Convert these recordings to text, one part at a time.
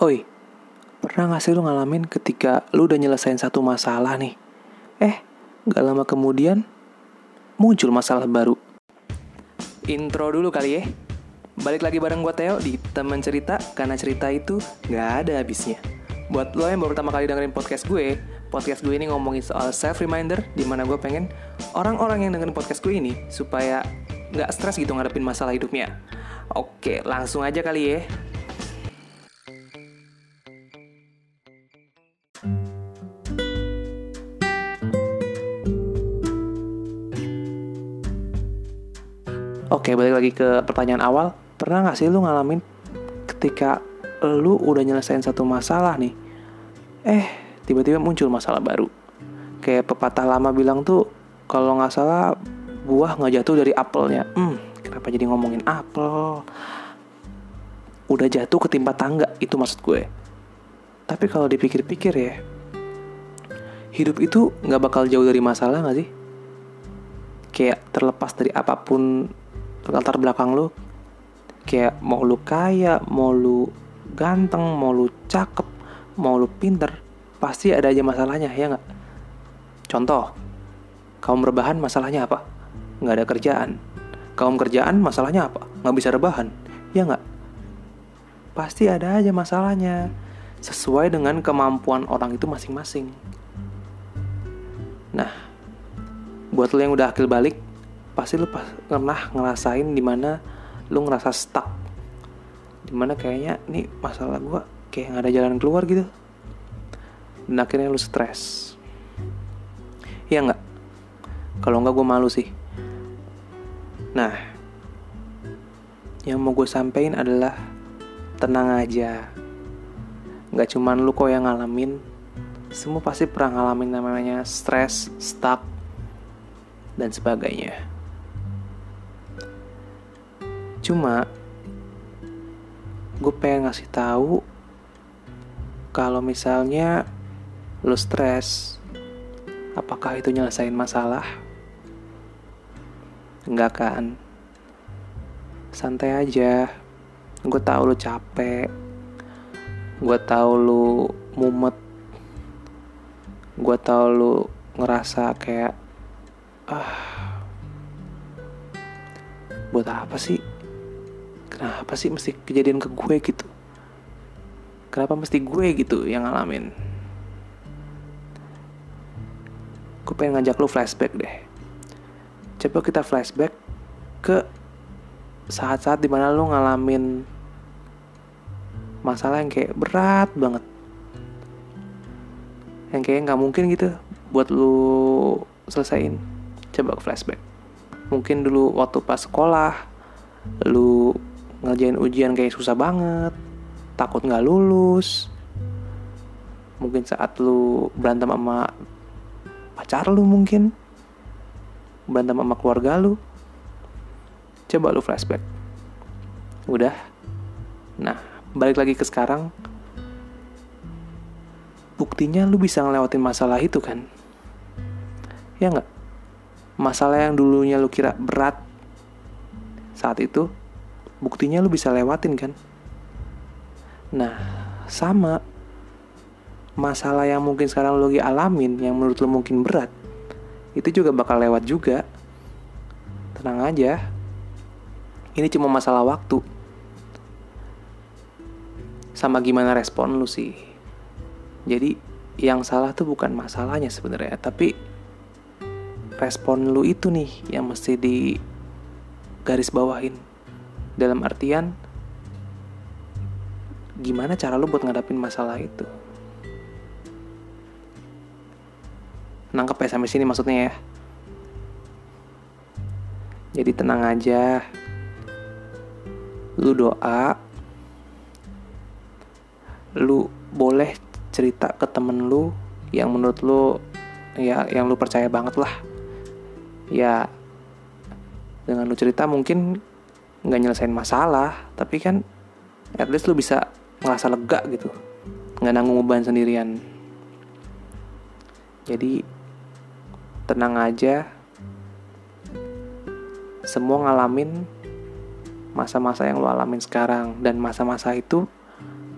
Oi, pernah gak sih lu ngalamin ketika lu udah nyelesain satu masalah nih? Eh, gak lama kemudian muncul masalah baru. Intro dulu kali ya. Balik lagi bareng gue Theo di Teman Cerita karena cerita itu gak ada habisnya. Buat lo yang baru pertama kali dengerin podcast gue, podcast gue ini ngomongin soal self reminder di mana gue pengen orang-orang yang dengerin podcast gue ini supaya nggak stres gitu ngadepin masalah hidupnya. Oke, langsung aja kali ya. Oke, balik lagi ke pertanyaan awal. Pernah gak sih lu ngalamin ketika lu udah nyelesain satu masalah nih, eh tiba-tiba muncul masalah baru. Kayak pepatah lama bilang tuh, kalau nggak salah buah nggak jatuh dari apelnya. Hmm, kenapa jadi ngomongin apel? Udah jatuh ketimpa tangga, itu maksud gue. Tapi kalau dipikir-pikir ya, hidup itu nggak bakal jauh dari masalah nggak sih? Kayak terlepas dari apa pun latar belakang lu. Kayak mau lu kaya mau lu ganteng mau lu cakep mau lu pinter pasti ada aja masalahnya ya nggak? Contoh kaum rebahan masalahnya apa? Nggak ada kerjaan. Kaum kerjaan masalahnya apa? Nggak bisa rebahan ya nggak? Pasti ada aja masalahnya sesuai dengan kemampuan orang itu masing-masing. Nah buat lo yang udah akil balik pasti lu pas pernah ngerasain di mana lu ngerasa stuck. Di mana kayaknya nih masalah gue kayak nggak ada jalan keluar gitu. Dan akhirnya lu stres. Ya nggak? Kalau nggak gue malu sih. Nah yang mau gue sampein adalah tenang aja. Nggak cuman lu kok yang ngalamin. Semua pasti pernah ngalamin namanya stres stuck dan sebagainya Cuma gue pengen ngasih tahu kalau misalnya lo stres, apakah itu nyelesain masalah? Enggak kan? Santai aja. Gue tahu lo capek. Gue tahu lo mumet. Gue tahu lo ngerasa kayak ah buat apa sih kenapa sih mesti kejadian ke gue gitu? Kenapa mesti gue gitu yang ngalamin? Gue pengen ngajak lu flashback deh. Coba kita flashback ke saat-saat di mana lu ngalamin masalah yang kayak berat banget. Yang kayak nggak mungkin gitu buat lu selesaiin. Coba flashback. Mungkin dulu waktu pas sekolah lu ngerjain ujian kayak susah banget. Takut nggak lulus. Mungkin saat lu berantem sama pacar lu mungkin. Berantem sama keluarga lu. Coba lu flashback. Udah. Nah balik lagi ke sekarang. Buktinya lu bisa ngelewatin masalah itu kan? Ya nggak? Masalah yang dulunya lu kira berat saat itu buktinya lu bisa lewatin kan? Nah sama. Masalah yang mungkin sekarang lu lagi alamin yang menurut lu mungkin berat itu juga bakal lewat juga. Tenang aja. Ini cuma masalah waktu. Sama gimana respon lu sih? Jadi yang salah tuh bukan masalahnya sebenarnya tapi respon lu itu nih yang mesti di garis bawahin dalam artian gimana cara lu buat ngadapin masalah itu? Nangkep ya sampai sini maksudnya ya? Jadi tenang aja. Lu doa. Lu boleh cerita ke temen lu yang menurut lu ya yang lu percaya banget lah. Ya dengan lu cerita mungkin nggak nyelesain masalah tapi kan at least lu bisa ngerasa lega gitu nggak nanggung beban sendirian jadi tenang aja semua ngalamin masa-masa yang lu alamin sekarang dan masa-masa itu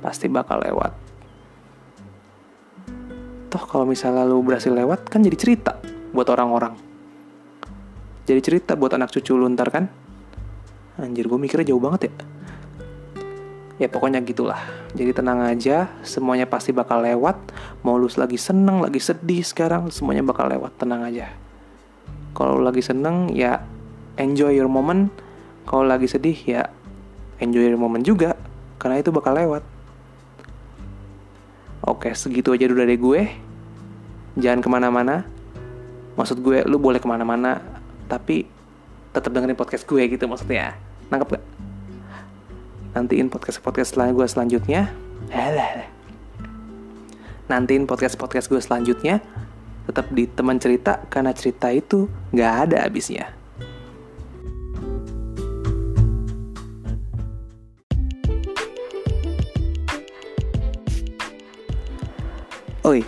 pasti bakal lewat. Toh kalau misalnya lu berhasil lewat kan jadi cerita buat orang-orang. Jadi cerita buat anak cucu lu ntar kan. Anjir gue mikirnya jauh banget ya. Ya pokoknya gitulah. Jadi tenang aja, semuanya pasti bakal lewat. Mau lu lagi seneng, lagi sedih sekarang, semuanya bakal lewat. Tenang aja. Kalau lagi seneng, ya enjoy your moment. Kalau lagi sedih, ya enjoy your moment juga. Karena itu bakal lewat. Oke, segitu aja dulu dari gue. Jangan ke mana-mana. Maksud gue, lu boleh ke mana-mana, tapi tetap dengerin podcast gue gitu maksudnya. Nangkep gak? Nantiin podcast-podcast selanjutnya gue selanjutnya. Alah. Nantiin podcast-podcast gue selanjutnya. Tetap di teman cerita, karena cerita itu gak ada habisnya. Oi,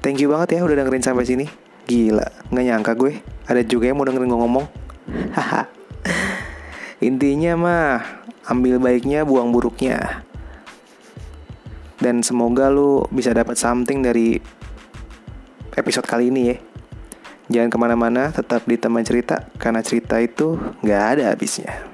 thank you banget ya udah dengerin sampai sini. Gila, nggak nyangka gue. Ada juga yang mau dengerin gue ngomong. Intinya mah, ambil baiknya, buang buruknya. Dan semoga lu bisa dapat something dari episode kali ini ya. Jangan ke mana-mana, tetap di teman cerita, karena cerita itu nggak ada habisnya.